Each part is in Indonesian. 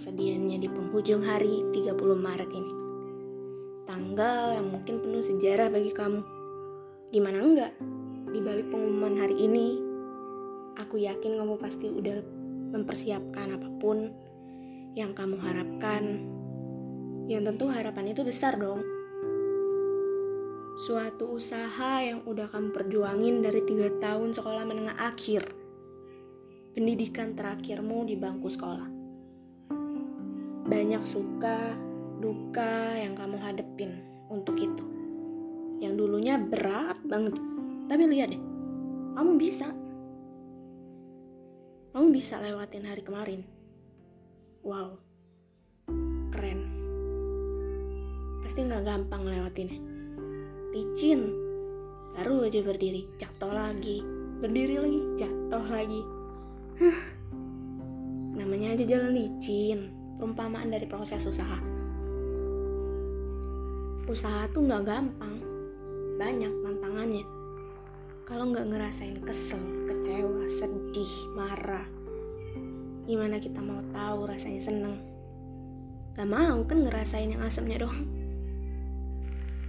kesedihannya di penghujung hari 30 Maret ini. Tanggal yang mungkin penuh sejarah bagi kamu. Gimana enggak? Di balik pengumuman hari ini, aku yakin kamu pasti udah mempersiapkan apa pun yang kamu harapkan. Yang tentu harapan itu besar dong. Suatu usaha yang udah kamu perjuangin dari tiga tahun sekolah menengah akhir. Pendidikan terakhirmu di bangku sekolah banyak suka, duka yang kamu hadepin untuk itu. Yang dulunya berat banget. Tapi lihat deh, kamu bisa. Kamu bisa lewatin hari kemarin. Wow, keren. Pasti nggak gampang lewatinnya. Licin, baru aja berdiri, jatuh lagi, berdiri lagi, jatuh lagi. Namanya aja jalan licin perumpamaan dari proses usaha. Usaha tuh nggak gampang, banyak tantangannya. Kalau nggak ngerasain kesel, kecewa, sedih, marah, gimana kita mau tahu rasanya seneng? Gak mau kan ngerasain yang asemnya dong.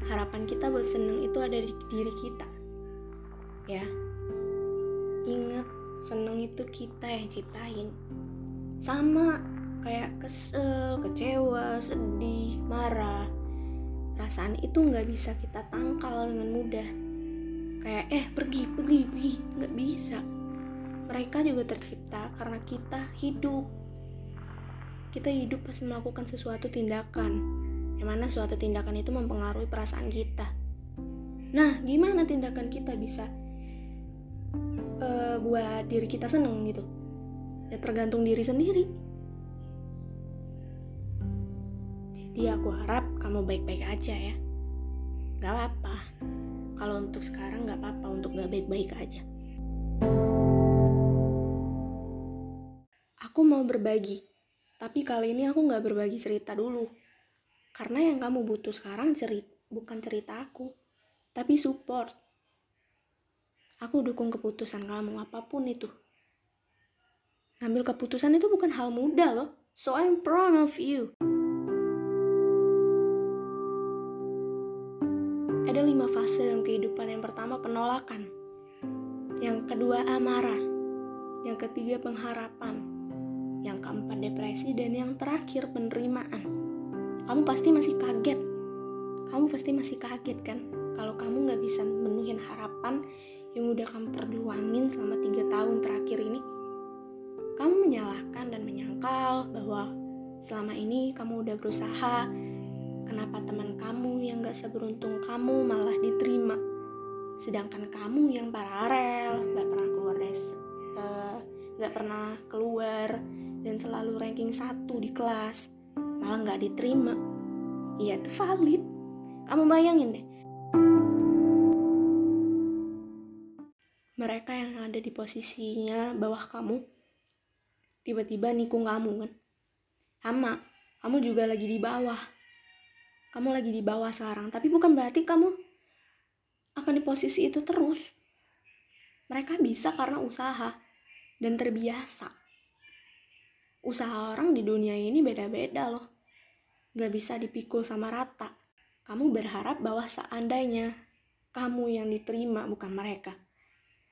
Harapan kita buat seneng itu ada di diri kita. Ya, ingat seneng itu kita yang ciptain. Sama kayak kesel, kecewa, sedih, marah. Perasaan itu nggak bisa kita tangkal dengan mudah. Kayak eh pergi, pergi, pergi, nggak bisa. Mereka juga tercipta karena kita hidup. Kita hidup pas melakukan sesuatu tindakan, yang mana suatu tindakan itu mempengaruhi perasaan kita. Nah, gimana tindakan kita bisa uh, buat diri kita seneng gitu? Ya tergantung diri sendiri. Jadi aku harap kamu baik-baik aja ya. Gak apa-apa. Kalau untuk sekarang gak apa-apa untuk gak baik-baik aja. Aku mau berbagi. Tapi kali ini aku gak berbagi cerita dulu. Karena yang kamu butuh sekarang cerita, bukan cerita aku. Tapi support. Aku dukung keputusan kamu apa pun itu. Ngambil keputusan itu bukan hal mudah loh. So I'm proud of you. Ada lima fase dalam kehidupan. Yang pertama penolakan, yang kedua amarah, yang ketiga pengharapan, yang keempat depresi, dan yang terakhir penerimaan. Kamu pasti masih kaget. Kamu pasti masih kaget kan? Kalau kamu nggak bisa menuhin harapan yang udah kamu perjuangin selama tiga tahun terakhir ini, kamu menyalahkan dan menyangkal bahwa selama ini kamu udah berusaha, Kenapa teman kamu yang gak seberuntung kamu malah diterima? Sedangkan kamu yang paralel, gak pernah keluar des, uh, gak pernah keluar dan selalu ranking satu di kelas, malah gak diterima. Iya itu valid. Kamu bayangin deh. Mereka yang ada di posisinya bawah kamu, tiba-tiba nikung kamu kan. Sama, kamu juga lagi di bawah kamu lagi di bawah sekarang, tapi bukan berarti kamu akan di posisi itu terus. Mereka bisa karena usaha dan terbiasa. Usaha orang di dunia ini beda-beda loh. Gak bisa dipikul sama rata. Kamu berharap bahwa seandainya kamu yang diterima bukan mereka.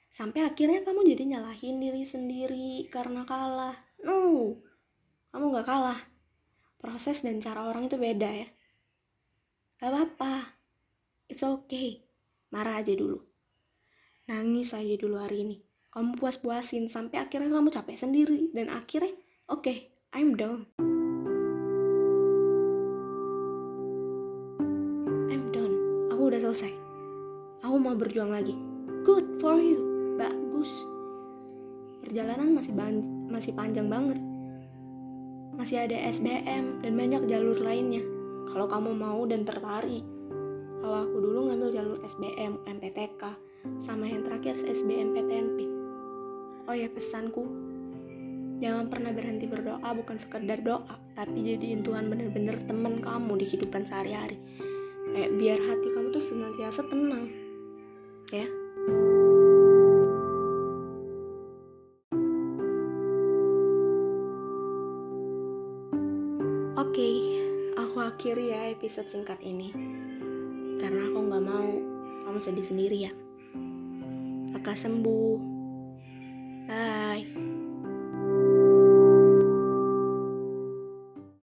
Sampai akhirnya kamu jadi nyalahin diri sendiri karena kalah. No, kamu gak kalah. Proses dan cara orang itu beda ya. Gak apa-apa. It's okay. Marah aja dulu. Nangis aja dulu hari ini. Kamu puas-puasin sampai akhirnya kamu capek sendiri. Dan akhirnya, oke, okay, I'm done. I'm done. Aku udah selesai. Aku mau berjuang lagi. Good for you. Perjalanan masih masih panjang banget. Masih ada SBM dan banyak jalur lainnya kalau kamu mau dan tertarik. Kalau aku dulu ngambil jalur SBM, MPTK, sama yang terakhir SBM PTNP. Oh ya pesanku, jangan pernah berhenti berdoa bukan sekedar doa, tapi jadiin Tuhan bener-bener temen kamu di kehidupan sehari-hari. Kayak biar hati kamu tuh senantiasa tenang. Ya. Oke, akhiri ya episode singkat ini. Karena aku nggak mau kamu sedih sendiri ya. Lekas sembuh. Bye.